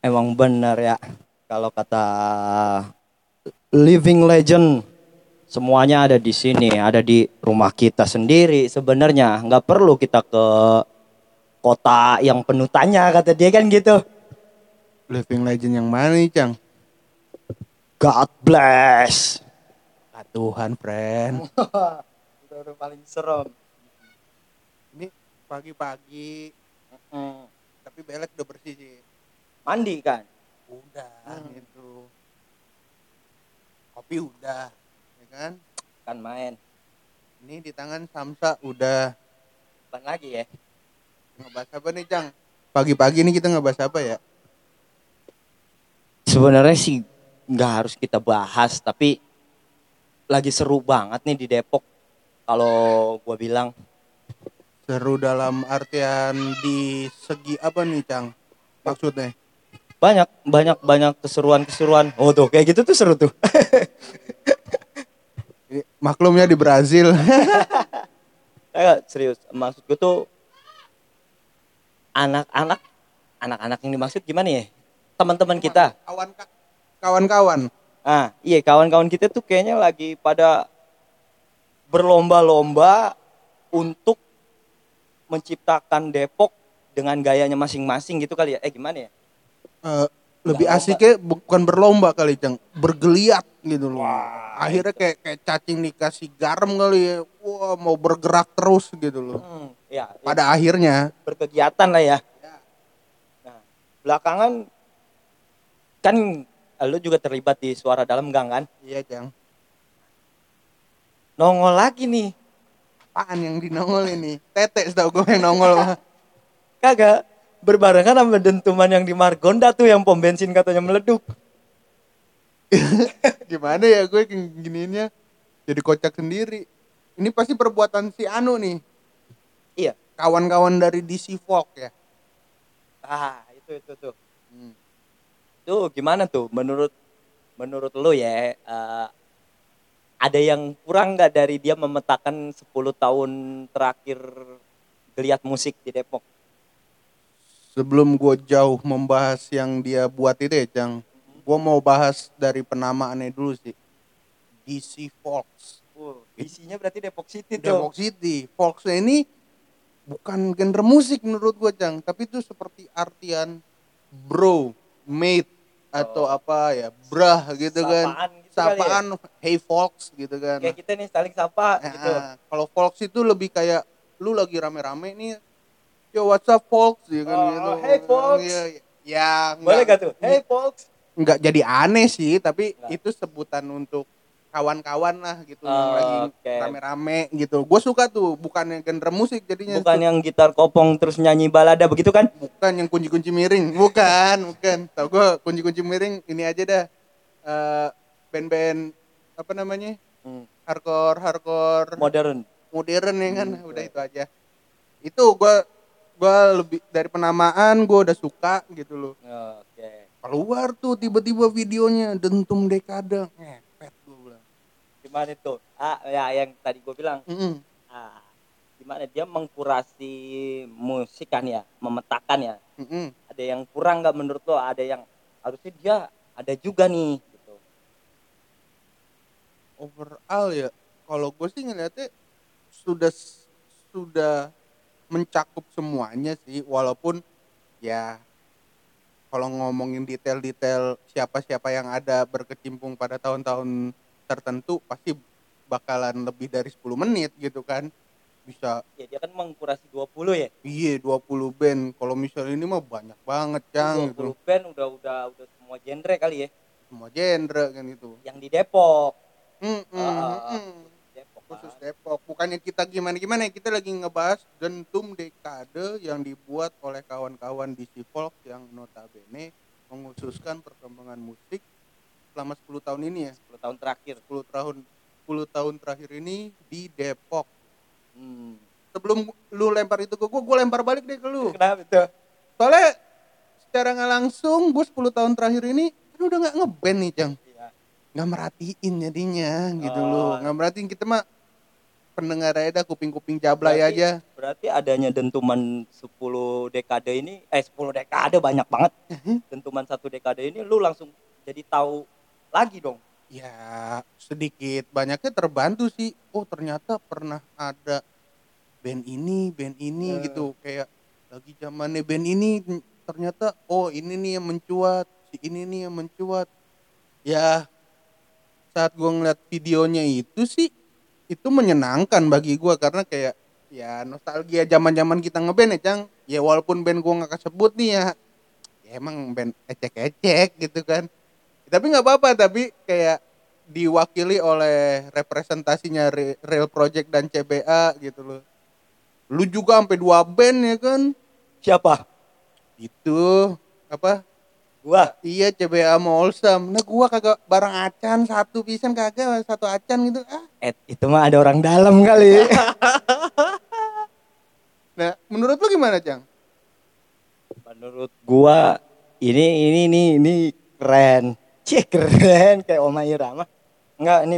Emang benar ya. Kalau kata living legend semuanya ada di sini, ada di rumah kita sendiri. Sebenarnya nggak perlu kita ke kota yang penuh tanya kata dia kan gitu. Living legend yang mana nih, Cang? God bless. Ah, Tuhan, friend. Itu udah paling serem. Ini pagi-pagi, tapi belek udah bersih sih. Mandi kan? Udah, Hmm. gitu. Kopi udah, ya kan? Kan main. Ini di tangan Samsa udah. Kapan lagi ya? Ngebahas apa nih, Cang? Pagi-pagi nih kita ngebahas apa ya? Sebenarnya sih nggak harus kita bahas, tapi lagi seru banget nih di Depok. Kalau gua bilang Seru dalam artian di segi apa nih, Cang? Maksudnya? Banyak banyak banyak keseruan-keseruan. Oh tuh kayak gitu tuh seru tuh. Maklumnya di Brazil. Enggak, serius. Maksud gue tuh anak-anak anak-anak yang dimaksud gimana ya? Teman-teman kita. Kawan kawan-kawan. Ah, iya kawan-kawan kita tuh kayaknya lagi pada berlomba-lomba untuk menciptakan Depok dengan gayanya masing-masing gitu kali ya. Eh gimana ya? Eh, lebih asiknya bukan berlomba kali cang. Bergeliat gitu loh. Akhirnya kayak kayak cacing dikasih garam kali ya. Wah mau bergerak terus gitu loh. Hmm, ya, ya, pada akhirnya. Berkegiatan lah ya. Ya. Nah, belakangan kan lu juga terlibat di suara dalam gang kan? iya cang. Nongol lagi nih. apaan yang dinongol ini? Tete setahu gue yang nongol mah Kagak. Berbarengan sama dentuman yang di Margonda tuh yang pom bensin katanya meleduk. gimana ya gue gininya jadi kocak sendiri ini pasti perbuatan si Anu nih Iya. kawan-kawan dari DC Folk ya Ah, itu itu tuh. Hmm. Tuh gimana tuh menurut menurut lu ya eh, ada yang kurang nggak dari dia memetakan 10 tahun terakhir geliat musik di Depok? Sebelum gue jauh membahas yang dia buat itu ya Cang gue mau bahas dari penamaannya dulu sih DC Folks isinya berarti Depok City tuh. Depok City Folks ini bukan genre musik menurut gue Cang tapi itu seperti artian bro mate atau Oh. apa ya brah gitu kan Sapaan gitu kali ya? sapaan hey folks gitu kan Kayak kita nih saling sapa Nah, gitu. kalau folks itu lebih kayak lu lagi rame-rame nih yo what's up folks ya kan Oh, gitu. hey, folks. Ya Boleh enggak- gak tuh? Hey folks. nggak jadi aneh sih tapi Nggak. itu sebutan untuk kawan-kawan lah gitu yang Oh, lagi oke. rame-rame gitu gue suka tuh bukannya genre musik jadinya Bukan yang gitar kopong terus nyanyi balada begitu kan? bukan yang kunci-kunci miring bukan bukan tau gue kunci-kunci miring ini aja dah Eh, band-band apa namanya Hmm, hardcore hardcore modern. modern ya kan Hmm, udah itu aja itu gue gua lebih dari penamaan gue udah suka gitu loh Oke. keluar tuh tiba-tiba videonya dentum dekade ngepet gue bilang Gimana tuh? Ah, ya yang tadi gue bilang. Mm-mm. Ah, gimana dia mengkurasi musik kan ya, memetakan ya. Mm-mm. Ada yang kurang nggak menurut lo? Ada yang harusnya dia ada juga nih. Gitu. overall ya kalau gue sih ngeliatnya sudah sudah mencakup semuanya sih walaupun ya kalau ngomongin detail-detail siapa-siapa yang ada berkecimpung pada tahun-tahun tertentu pasti bakalan lebih dari 10 menit gitu kan bisa Ya dia kan mengkurasi 20 ya. iya 20 band kalau misalnya ini mah banyak banget cang 20 gitu band udah udah udah semua genre kali ya. semua genre kan itu Yang di Depok. Mm, mm, Ah, mm. Khusus. Depok bukannya kita gimana gimana kita lagi ngebahas dentum dekade yang dibuat oleh kawan-kawan di Folk yang notabene mengkhususkan perkembangan musik selama 10 tahun ini ya 10 tahun terakhir. 10 tahun 10 tahun terakhir ini di Depok Hmm. sebelum lu lempar itu ke gua gua lempar balik deh ke lu Kenapa tuh? soalnya secara nggak langsung gua 10 tahun terakhir ini kan udah nggak ngeband nih Cang Iya. nggak merhatiin jadinya gitu Oh. loh nggak merhatiin kita mah pendengar aja dah kuping-kuping jablay Berarti- aja. berarti adanya dentuman 10 dekade ini eh 10 dekade banyak banget. Dentuman satu dekade ini lu langsung jadi tahu lagi dong. Ya sedikit banyaknya terbantu sih. Oh ternyata pernah ada band ini band ini Eh. gitu. Kayak lagi zamannya band ini ternyata oh ini nih yang mencuat si ini nih yang mencuat. Ya saat gua ngeliat videonya itu sih itu menyenangkan bagi gua karena kayak ya nostalgia zaman zaman kita ngeband ya cang. Ya walaupun band gua nggak kesebut nih ya ya emang band ecek-ecek gitu kan. Tapi nggak apa-apa tapi kayak diwakili oleh representasinya Re- Real Project dan CBA gitu loh. Lu juga sampai dua band ya kan? Siapa? Itu apa gua iya CBA sama Olsam nah gua kagak bareng acan satu pisan kagak satu acan gitu. Ah. Eh itu mah ada orang dalam kali. Nah menurut lu gimana cang? Menurut gua ini ini ini ini keren. Cih keren. Kayak Oma Irama enggak ini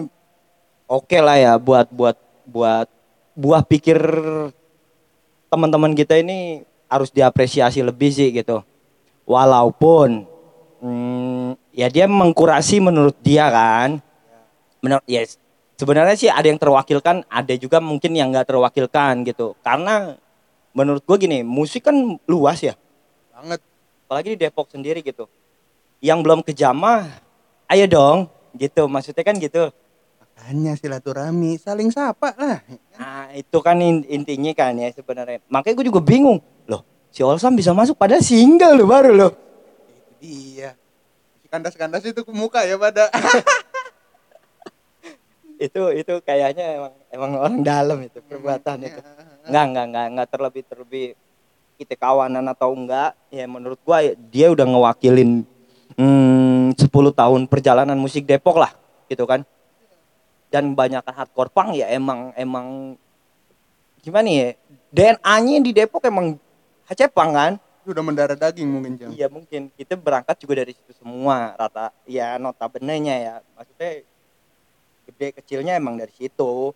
oke lah ya buat buat buat buah pikir teman-teman kita ini harus diapresiasi lebih sih gitu. Walaupun hmm, ya dia mengkurasi menurut dia kan. Menurut ya sebenarnya sih ada yang terwakilkan ada juga mungkin yang nggak terwakilkan gitu. Karena menurut gua gini musik kan luas ya. Banget. Apalagi di Depok sendiri gitu. Yang belum ke Jamah ayo dong. Gitu maksudnya kan gitu. Makanya silaturahmi saling sapa lah. Nah itu kan in- intinya kan ya sebenarnya. Makanya gue juga bingung. Loh si Olsam bisa masuk pada single loh baru loh si kandas-kandas itu ke muka ya pada itu itu kayaknya emang emang orang dalam itu perbuatan itu. Nggak nggak nggak nggak terlebih terlebih kita kawanan atau enggak ya menurut gua dia udah ngewakilin hmm, 10 tahun perjalanan musik Depok lah gitu kan. Dan banyak hardcore punk ya emang emang gimana ya DNA-nya di Depok emang Hacepang kan udah mendarah daging mungkin cang iya mungkin. Kita berangkat juga dari situ semua rata ya notabene-nya ya. Maksudnya gede kecilnya emang dari situ.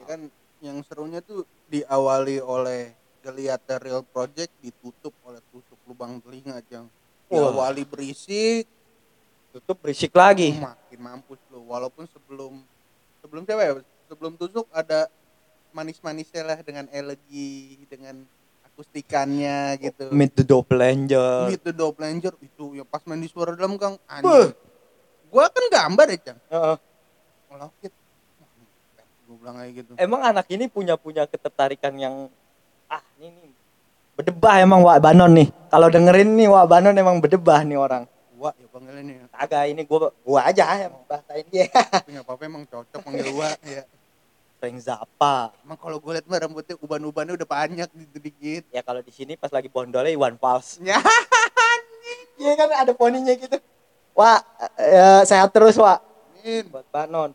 Ya kan yang serunya tuh diawali oleh geliat Real Project ditutup oleh tusuk lubang telinga Wah. diawali berisik. Tutup berisik lagi. Makin mampus lo walaupun sebelum sebelum siapa ya? Sebelum tusuk ada manis-manisnya lah dengan elegi dengan akustikannya gitu. Meet the Doppelganger itu Doppelganger itu ya pas main di suara dalam kang. Anjing. Gua kan gambar ya cang. Heeh. ngelokit. Gue bilang kayak gitu. Emang anak ini punya punya ketertarikan yang ah ini nih berdebah emang Wak Banon nih. Kalau dengerin nih Wak Banon emang berdebah nih orang. Gua ya panggilannya agak ini gua gua aja yang bahasain dia nggak apa-apa emang cocok panggil gua ya Frank Zappa. Emang kalau gue liat mah rambutnya uban-ubannya udah banyak gitu dikit. Ya kalau di sini pas lagi bondolnya Iwan Fals. Ya iya kan ada poninya gitu. Wak eh, sehat terus Wak. Min. buat Banon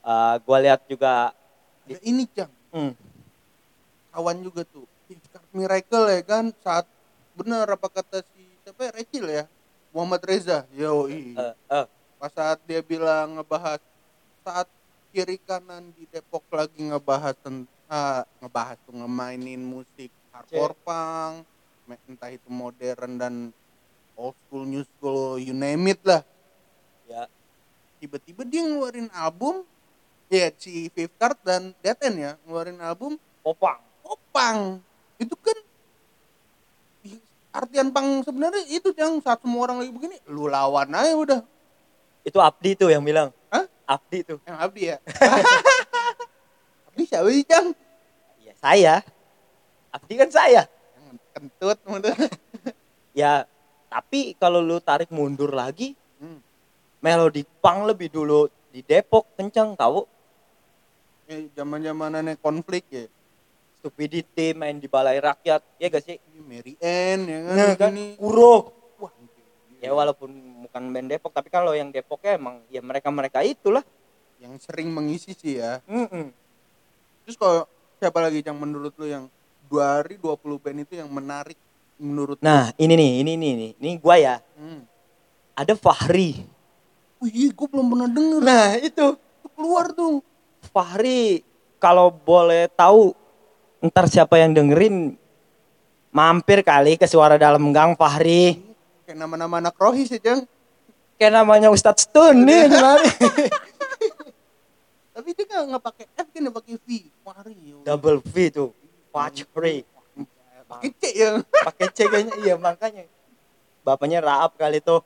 Eh, gua lihat juga ada ini cang. Hmm, kawan juga tuh. Miracle ya kan saat bener apa kata si siapa ya Recil ya? Muhammad Reza. Yo eh, eh, pas saat dia bilang ngebahas saat kiri kanan di Depok lagi ngebahas tentang ngebahas tuh ngemainin musik hardcore punk me- entah itu modern dan old school new school you name it lah. Ya. Tiba-tiba dia ngeluarin album ya si Fifth Card dan Dead End ya ngeluarin album popang. Popang. Itu kan artian pang sebenarnya itu yang saat semua orang lagi begini lu lawan aja udah. Itu Abdi tuh yang bilang? Abdi tuh. Yang Abdi ya? Abdi siapa sih Cang? ya saya. Abdi kan saya. Yang kentut mundur ya tapi kalau lu tarik mundur lagi Hmm. melodi punk lebih dulu di Depok kenceng tahu Eh, zaman-zamanannya konflik ya? Stupidity main di balai rakyat. Ya gak sih? Ini Mary Ann ya kan, nah, kan ini. Kuro ya walaupun bukan band Depok tapi kalau yang Depoknya emang ya mereka mereka itulah yang sering mengisi sih ya Mm-mm. terus kalau siapa lagi yang menurut lu yang dua hari 20 band itu yang menarik menurut lu? nah ini nih ini nih ini ini gua ya hmm. ada Fahri Wih, gue belum pernah denger. nah itu Itu keluar tuh. Fahri kalau boleh tahu ntar siapa yang dengerin mampir kali ke suara dalam gang Fahri kayak nama-nama anak rohis ya Jang kayak namanya Ustadz Stun nih gimana? tapi dia nggak nggak pakai F kan dia pakai V. Fahri double V tuh. Fahri pakai C ya. Pakai C kayaknya iya makanya. Bapaknya Raab kali tuh.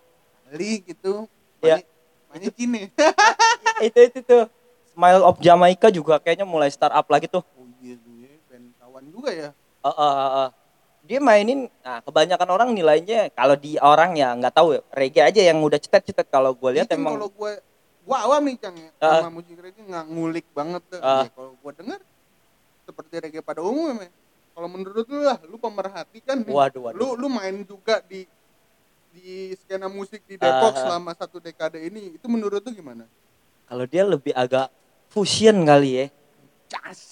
Kali gitu. Ya. Banyak Cine itu itu tuh Smile of Jamaica juga kayaknya mulai start up lagi tuh. Oh iya tuh ya. Kawan juga ya. Eh, eh, eh, eh. Dia mainin nah kebanyakan orang nilainya kalau di orang ya nggak tahu ya, reggae aja yang udah cetek-cetek kalau gue lihat emang kalau gue gue awam nih Cang ya sama musik reggae nggak ngulik banget tuh Ah. Ya, kalau gue denger seperti reggae pada umumnya kalau menurut lu lah lu pemerhati kan nih waduh waduh lu lu main juga di di skena musik di Depok Ah. selama satu dekade ini itu menurut lu gimana? kalau dia lebih agak fusion kali ya.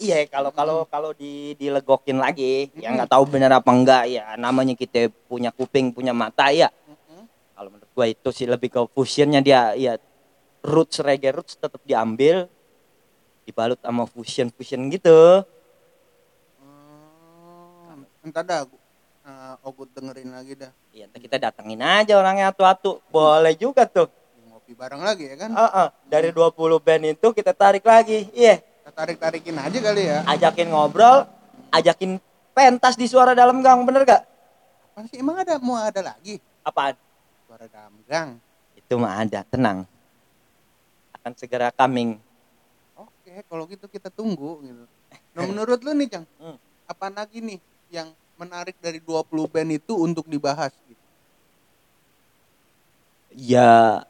Iya kalau kalau kalau di dilegokin lagi ya nggak tahu benar apa enggak ya namanya kita punya kuping punya mata ya. Mm-mm. kalau menurut gua itu sih lebih ke fusionnya dia ya. Roots reggae roots tetap diambil dibalut sama fusion fusion gitu. Hmm, entar dah eh, Ogut dengerin lagi dah. Ya ntar kita datengin aja orangnya atu-atu. Boleh juga tuh. Ngopi bareng lagi ya kan? Heeh, dari 20 band itu kita tarik lagi iya. kita tarik tarikin aja kali ya. Ajakin ngobrol ajakin pentas di suara dalam gang bener gak? Apa sih emang ada mau ada lagi? Apaan? Suara dalam gang. Itu mah ada tenang. Akan segera coming. Oke kalau gitu kita tunggu gitu. Nah menurut lu nih Cang Hmm. apa lagi nih yang menarik dari 20 band itu untuk dibahas gitu? Ya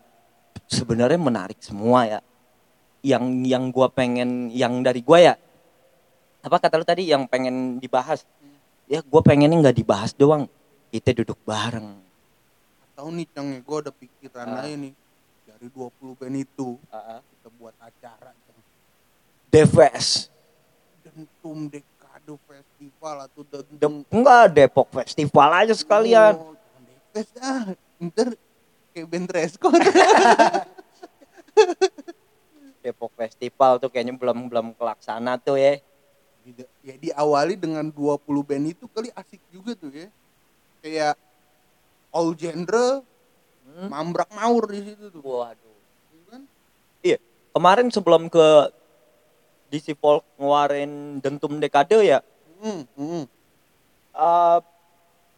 sebenarnya menarik semua ya yang yang gua pengen yang dari gua ya. Apa kata lu tadi? Yang pengen dibahas. Ya gua pengennya nggak dibahas doang. Kita duduk bareng. Atau nih Cang ya gue ada pikiran Ah. aja nih. Dari 20 band itu kita buat acara Cang Deves dentum dekado festival atau dentum enggak Depok Festival aja sekalian. Oh, dekes ah. Ntar kayak band Depok Festival tuh kayaknya belum belum kelaksana tuh ya. Tidak- ya diawali dengan 20 band itu kali asik juga tuh ya. Kayak all genre Hmm. mambrak maur di situ tuh. Waduh. Iya kan? Kemarin sebelum ke DC Folk ngeluarin Dentum Dekade ya. Hmm, hmm. eh,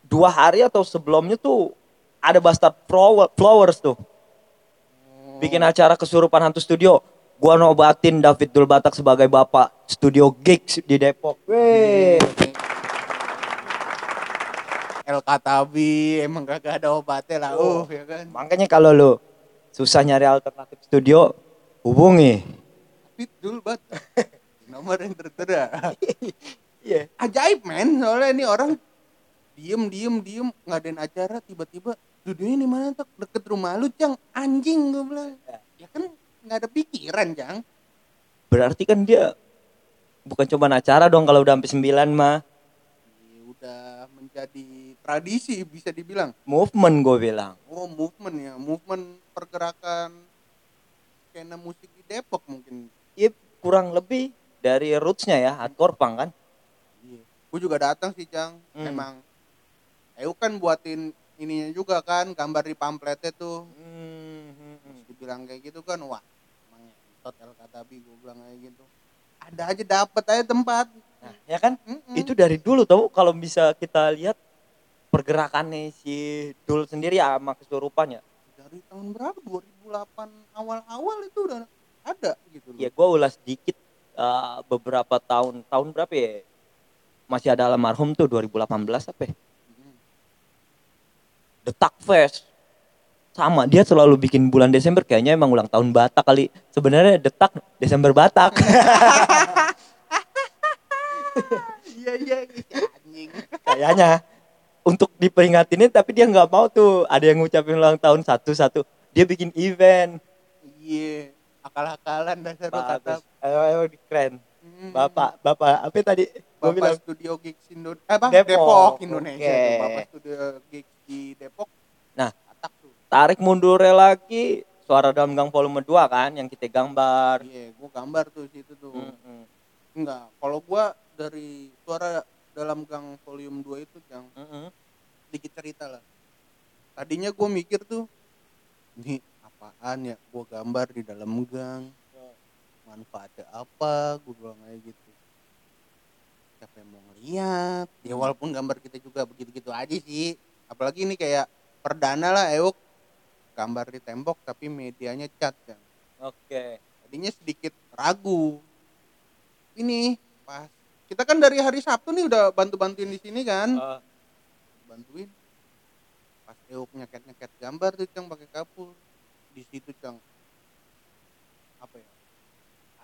dua hari atau sebelumnya tuh ada Bastard Flower- Flowers tuh. Oh. bikin acara kesurupan hantu studio gua nobatin David Dul Batak sebagai bapak studio gigs di Depok. Weh. El Katabi emang kagak ada obatnya lah Oh. uh ya kan? Makanya kalau lu susah nyari alternatif studio hubungi. Pitbull bat nomor yang tertera. Iya. Ajaib men. Soalnya ini orang diem diem diem. Ngadain acara tiba-tiba studionya di mana tuh deket rumah lu cang. Anjing gue bilang. Ya kan nggak ada pikiran cang berarti kan dia bukan cuma acara dong kalau udah sampai sembilan mah Ya, udah menjadi tradisi bisa dibilang. Movement gue bilang. Oh movement ya. Movement pergerakan skena musik di Depok mungkin. Iya kurang lebih dari rootsnya ya hardcore punk kan? Iya. Gue juga datang sih cang Hmm. emang Ayo kan buatin ininya juga kan gambar di pamfletnya tuh. Hmm, dibilang kayak gitu kan wah emang ngentot El Katabi gue bilang kayak gitu. Ada aja dapet aja tempat. Nah, ya kan? Mm-mm. itu dari dulu tau kalau bisa kita lihat pergerakannya si Dul sendiri ya sama kesurupan ya dari tahun berapa? 2008 awal-awal itu udah ada gitu loh. Ya gue ulas dikit eh, beberapa tahun tahun berapa ya? Masih ada almarhum tuh 2018 apa ya? Mm. Detak Fest sama dia selalu bikin bulan Desember kayaknya emang ulang tahun Batak kali. Sebenarnya Detak Desember Batak. Iya iya iya, kayaknya. Untuk diperingatinnya tapi dia nggak mau tuh. Ada yang ngucapin ulang tahun satu-satu. Dia bikin event. Iya akal-akalan dasar kata emang keren. Mm. bapak bapak apa tadi? Bapak bilang Studio Gigs Indonesia apa? Depok. Depok, Indonesia. Tuh. Bapak Studio Gigs di Depok. Nah. Tarik mundurnya lagi. Suara dalam gang volume 2 kan yang kita gambar. Iya gua gambar tuh situ tuh. Mm-mm. enggak kalau gua dari suara dalam gang volume 2 itu yang Mm-mm. sedikit cerita lah. Tadinya gue mikir tuh ini apaan ya? Gue gambar di dalam gang. Manfaatnya apa? Gue bilang kayak gitu. Siapa yang mau ngeliat? Ya walaupun gambar kita juga begitu-gitu aja sih. Apalagi ini kayak perdana lah Euk gambar di tembok tapi medianya cat kan Oke. tadinya sedikit ragu. Ini pas kita kan dari hari Sabtu nih udah bantu-bantuin di sini kan? Eh, bantuin. Pas Euk nyeket nyeket gambar tuh cang pakai kapur. Di situ cang apa ya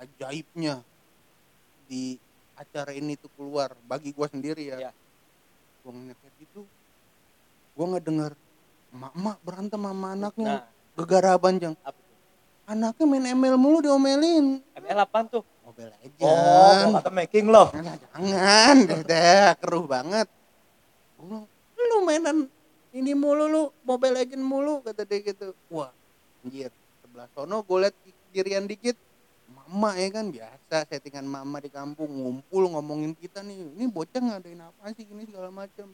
ajaibnya di acara ini tuh keluar. Bagi gua sendiri ya. Iya. gua nyeket itu gua nggak dengar emak-emak berantem sama anaknya. Nah, apa tuh? anaknya main ML mulu diomelin. ML apaan tuh? Mobile Legends Oh, kata making love. Nah, jangan. Deh, deh keruh banget. Gua lu mainan ini mulu lu. Mobile Legend mulu kata dia gitu. Wah anjir. Sebelah sono gue liat kirian dikit. Mama ya kan? Biasa settingan mama di kampung. Ngumpul ngomongin kita nih. Ini bocah ngadain apa sih? Ini segala macam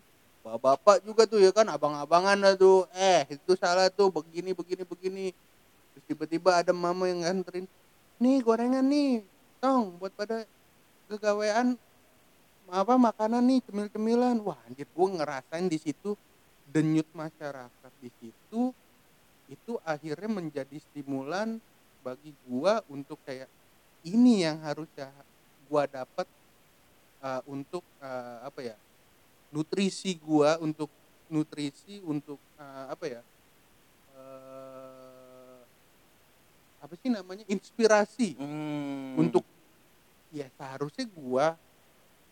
bapak-bapak juga tuh ya kan? Abang-abangan tuh. Eh itu salah tuh begini begini begini. Tiba-tiba ada mama yang nganterin nih gorengan nih tong buat pada kegawean apa makanan nih cemil-cemilan. Wah anjir gue ngerasain di situ denyut masyarakat di situ. Itu akhirnya menjadi stimulan bagi gua untuk kayak ini yang harusnya gua dapat uh, untuk uh, apa ya nutrisi gua untuk nutrisi untuk uh, apa ya uh, apa sih namanya inspirasi Hmm. untuk ya seharusnya gua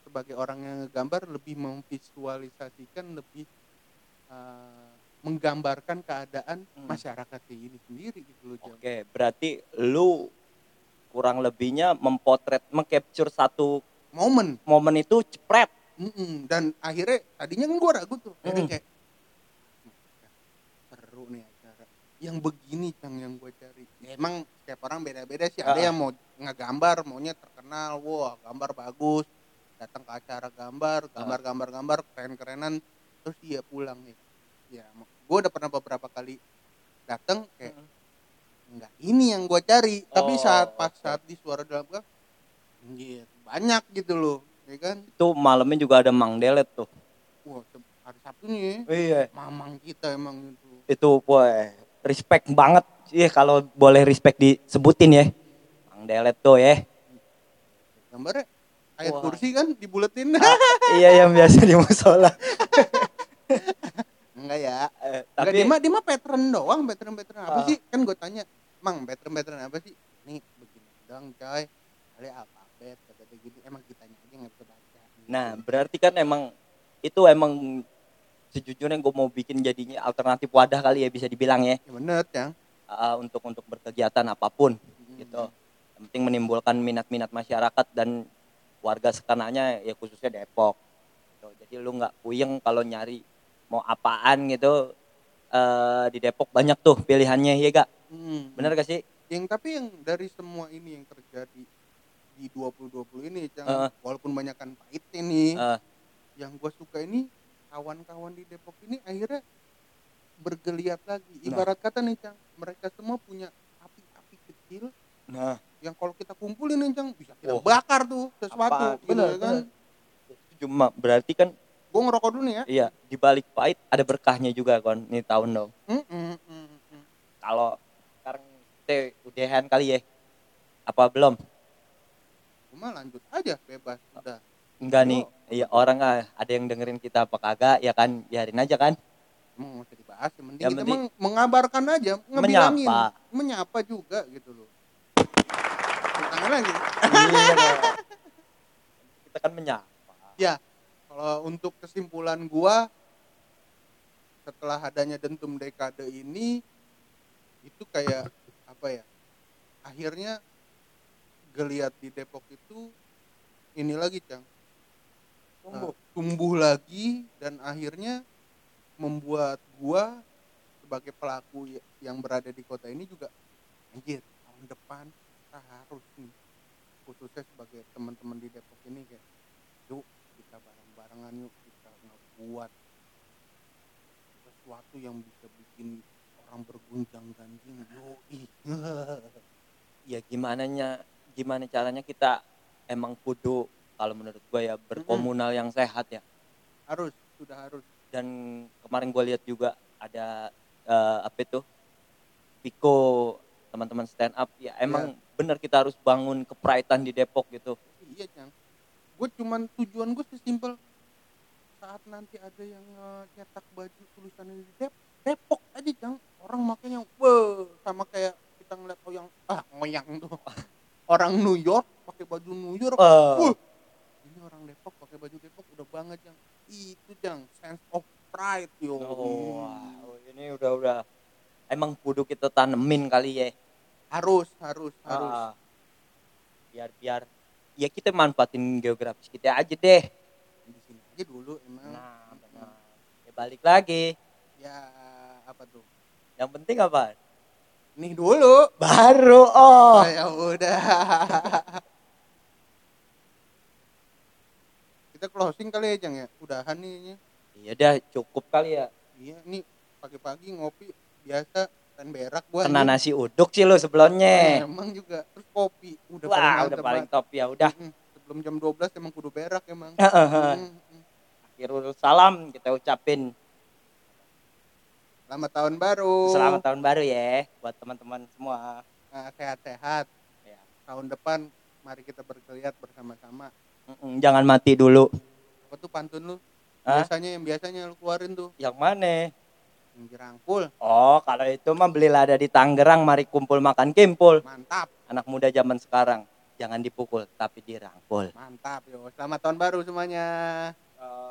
sebagai orang yang ngegambar lebih memvisualisasikan lebih uh, menggambarkan keadaan Hmm. masyarakat gini sendiri gitu loh. Oke, berarti lu kurang lebihnya mempotret, mengcapture satu momen momen itu cepret. Mm-mm. dan akhirnya tadinya kan gua ragu tuh. Akhirnya Mm. kayak seru nih acara. Yang begini cang yang gua cari. Ya, emang setiap orang beda-beda sih. Ada Ah. yang mau ngegambar maunya terkenal. Wah gambar bagus. Datang ke acara gambar gambar gambar gambar keren kerenan terus dia pulang ya. Ya gue udah pernah beberapa kali datang kayak enggak ini yang gua cari. Tapi Oh, saat pas oke. saat di suara dalam anjir banyak gitu loh ya kan Itu malamnya juga ada Mang Delet tuh. wah hari Sabtu nih Iya. mamang kita emang itu Itu boy, respect banget sih kalau boleh respect disebutin ya. Mang Delet tuh ya. gambarnya ayat Wah. kursi kan dibuletin iya yang biasa di musola. enggak ya Eh, enggak tapi dia mah dia mah pattern doang pattern pattern apa Ah. sih kan gue tanya mang pattern pattern apa sih nih begini dong coy kali alfabet kata dia gini emang kitanya aja nggak bisa baca nah berarti kan emang itu emang sejujurnya gue mau bikin jadinya alternatif wadah kali ya bisa dibilang ya. Ya bener ya uh, untuk untuk berkegiatan apa pun gitu. Yang penting menimbulkan minat-minat masyarakat dan warga sekitarnya ya khususnya Depok gitu. jadi lu nggak puyeng kalau nyari mau apaan gitu. Eh, di Depok banyak tuh pilihannya ya gak Hmm. bener gak sih? Yang tapi yang dari semua ini yang terjadi di 2020 ini Cang, Heeh. walaupun banyak kan pahitnya nih Eh, yang gue suka ini kawan-kawan di Depok ini akhirnya bergeliat lagi Nah. ibarat kata nih Cang mereka semua punya api-api kecil nah yang kalau kita kumpulin nih Cang bisa kita Oh. bakar tuh sesuatu Apaan? gitu Bener, ya kan itu cuma berarti kan gue ngerokok dulu nih ya iya di balik pahit ada berkahnya juga kon ini tahun dong Mm, mm, mm, mm. kalau sekarang kita udahan kali ya apa belum Gua mah lanjut aja bebas udah. Enggak nih iya orang ah, ada yang dengerin kita apa kagak ya kan? Biarin aja kan? Emang usah dibahas penting Yang kita emang mengabarkan aja ngebilangin. Menyapa. menyapa juga gitu loh. Tangan lagi. Iya, kita kan menyapa. Ya, kalau untuk kesimpulan gua setelah adanya dentum dekade ini itu kayak apa ya? Akhirnya geliat di Depok itu ini lagi, Cang. Tumbuh. Eh, tumbuh lagi dan akhirnya membuat gua sebagai pelaku yang berada di kota ini juga anjir, tahun depan kita harus nih khususnya sebagai teman-teman di Depok ini kayak yuk kita bareng-barengan yuk kita ngebuat sesuatu yang bisa bikin orang berguncang ganjing yoi ya gimana nya gimana caranya kita emang kudu kalau menurut gue ya berkomunal yang sehat ya. Harus sudah harus. Dan kemarin gue lihat juga ada eh, apa itu? Piko teman-teman stand up ya emang bener kita harus bangun kepraitan di Depok gitu. Iya cang. Gue cuman tujuan gue sesimpel saat nanti ada yang eh, nyetak baju tulisannya di Dep Depok aja cang. Orang makanya wah sama kayak kita ngeliat oh yang ah ngoyang tuh orang New York pakai baju New York. Eh, Wuh, ini orang Depok pakai baju Depok udah banget yang itu jang sense of pride yo. Oh, wow, ini udah udah. Emang kudu kita tanemin kali ya. Harus harus harus. Ah, biar biar. Ya kita manfaatin geografis kita aja deh. Di sini aja dulu emang. Nah benar. Ya balik lagi. Ya apa tuh? Yang penting apa nih dulu. Baru oh. Oh, ya udah. Kita closing kali ya jang ya? Udahan nih ini. iya dah cukup kali ya. Iya nih. Pagi-pagi ngopi biasa dan berak gua. Kena nasi uduk sih lo sebelumnya emang juga. Terus kopi. Udah wah paling udah paling top ya udah. Mm-mm. sebelum jam 12 emang kudu berak emang. Heeh. Mm-mm. akhirul salam kita ucapin selamat tahun baru. Selamat tahun baru ya buat teman-teman semua. Nah, sehat-sehat. Ya. tahun depan mari kita bergeliat bersama-sama. Mm-mm, jangan mati dulu. Apa tuh pantun lu? Hah? biasanya yang biasanya lu keluarin tuh. Yang mana? Yang dirangkul oh kalau itu mah beli lada di Tangerang mari kumpul makan kimpul. Mantap. Anak muda zaman sekarang jangan dipukul tapi dirangkul. Mantap yo. Selamat tahun baru semuanya. Eh,